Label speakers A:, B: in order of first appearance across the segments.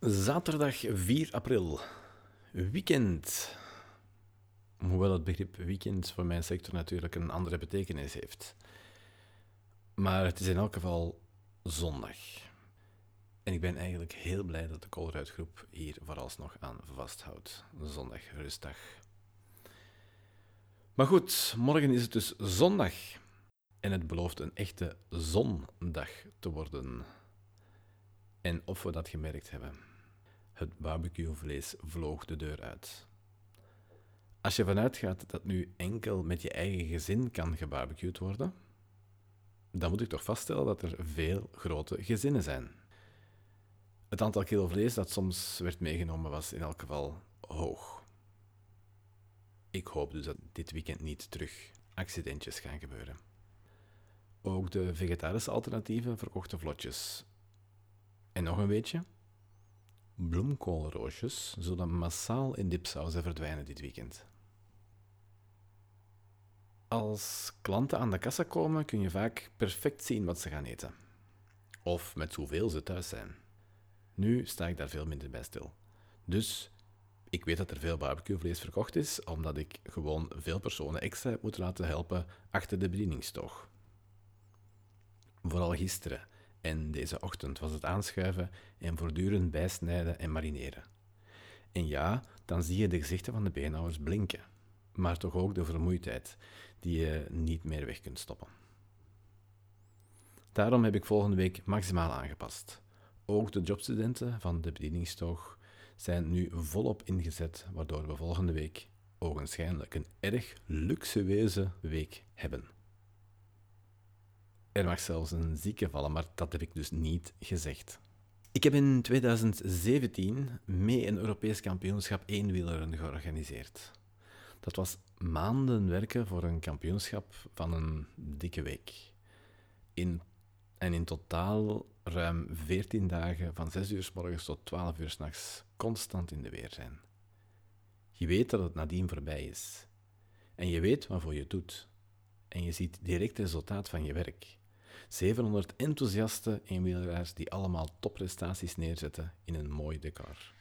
A: Zaterdag 4 april. Weekend. Hoewel het begrip weekend voor mijn sector natuurlijk een andere betekenis heeft. Maar het is in elk geval zondag. En ik ben eigenlijk heel blij dat de Colruyt Groep hier vooralsnog aan vasthoudt. Zondag, rustdag. Maar goed, morgen is het dus zondag. En het belooft een echte zondag te worden. En of we dat gemerkt hebben. Het barbecuevlees vloog de deur uit. Als je vanuit gaat dat nu enkel met je eigen gezin kan gebarbecued worden, dan moet ik toch vaststellen dat er veel grote gezinnen zijn. Het aantal kilo vlees dat soms werd meegenomen was in elk geval hoog. Ik hoop dus dat dit weekend niet terug accidentjes gaan gebeuren. Ook de vegetarische alternatieven verkochten vlotjes. En nog een weetje? Bloemkoolroosjes zullen massaal in dipsausen verdwijnen dit weekend. Als klanten aan de kassa komen, kun je vaak perfect zien wat ze gaan eten. Of met hoeveel ze thuis zijn. Nu sta ik daar veel minder bij stil. Dus ik weet dat er veel barbecuevlees verkocht is, omdat ik gewoon veel personen extra moeten laten helpen achter de bedieningstoog. Vooral gisteren en deze ochtend was het aanschuiven en voortdurend bijsnijden en marineren. En ja, dan zie je de gezichten van de beenhouwers blinken, maar toch ook de vermoeidheid die je niet meer weg kunt stoppen. Daarom heb ik volgende week maximaal aangepast. Ook de jobstudenten van de bedieningstoog zijn nu volop ingezet, waardoor we volgende week ogenschijnlijk een erg luxueuze week hebben. Er mag zelfs een zieke vallen, maar dat heb ik dus niet gezegd. Ik heb in 2017 mee een Europees kampioenschap eenwieleren georganiseerd. Dat was maanden werken voor een kampioenschap van een dikke week. In, en in totaal ruim 14 dagen van 6 uur s morgens tot 12 uur s nachts constant in de weer zijn. Je weet dat het nadien voorbij is. En je weet waarvoor je doet. En je ziet direct het resultaat van je werk. 700 enthousiaste eenwieleraars die allemaal topprestaties neerzetten in een mooi decor.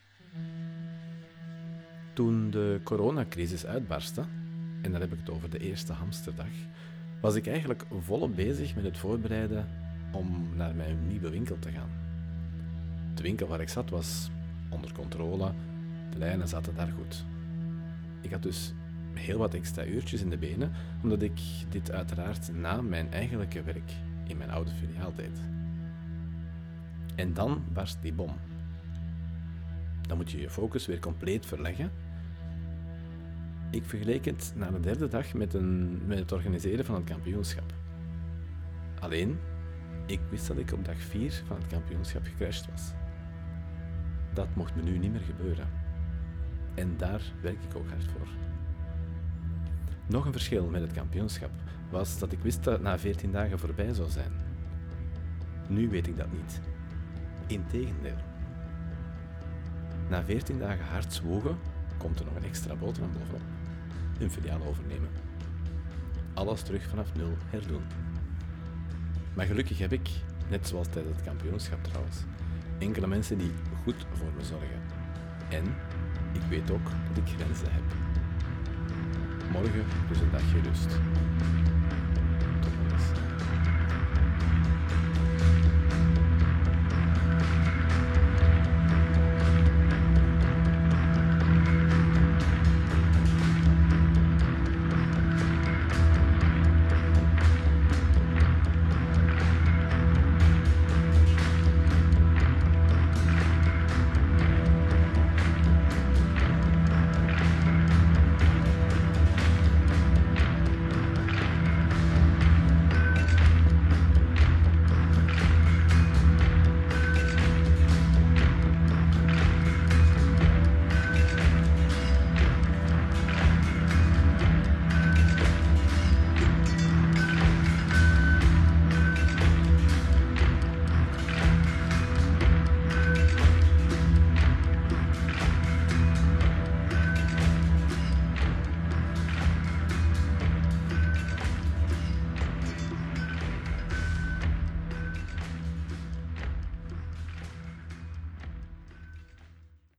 A: Toen de coronacrisis uitbarstte, en dan heb ik het over de eerste hamsterdag, was ik eigenlijk volop bezig met het voorbereiden om naar mijn nieuwe winkel te gaan. De winkel waar ik zat was onder controle, de lijnen zaten daar goed. Ik had dus heel wat extra uurtjes in de benen, omdat ik dit uiteraard na mijn eigenlijke werk in mijn oude filiaal deed. En dan barst die bom. Dan moet je je focus weer compleet verleggen. Ik vergeleek het na de derde dag met, een, met het organiseren van het kampioenschap. Alleen, ik wist dat ik op dag 4 van het kampioenschap gecrashed was. Dat mocht me nu niet meer gebeuren. En daar werk ik ook hard voor. Nog een verschil met het kampioenschap was dat ik wist dat het na 14 dagen voorbij zou zijn. Nu weet ik dat niet. Integendeel. Na 14 dagen hard zwoegen komt er nog een extra boterham bovenop. Een filiaal overnemen. Alles terug vanaf nul herdoen. Maar gelukkig heb ik, net zoals tijdens het kampioenschap trouwens, enkele mensen die goed voor me zorgen. En ik weet ook dat ik grenzen heb. Morgen dus een dagje rust.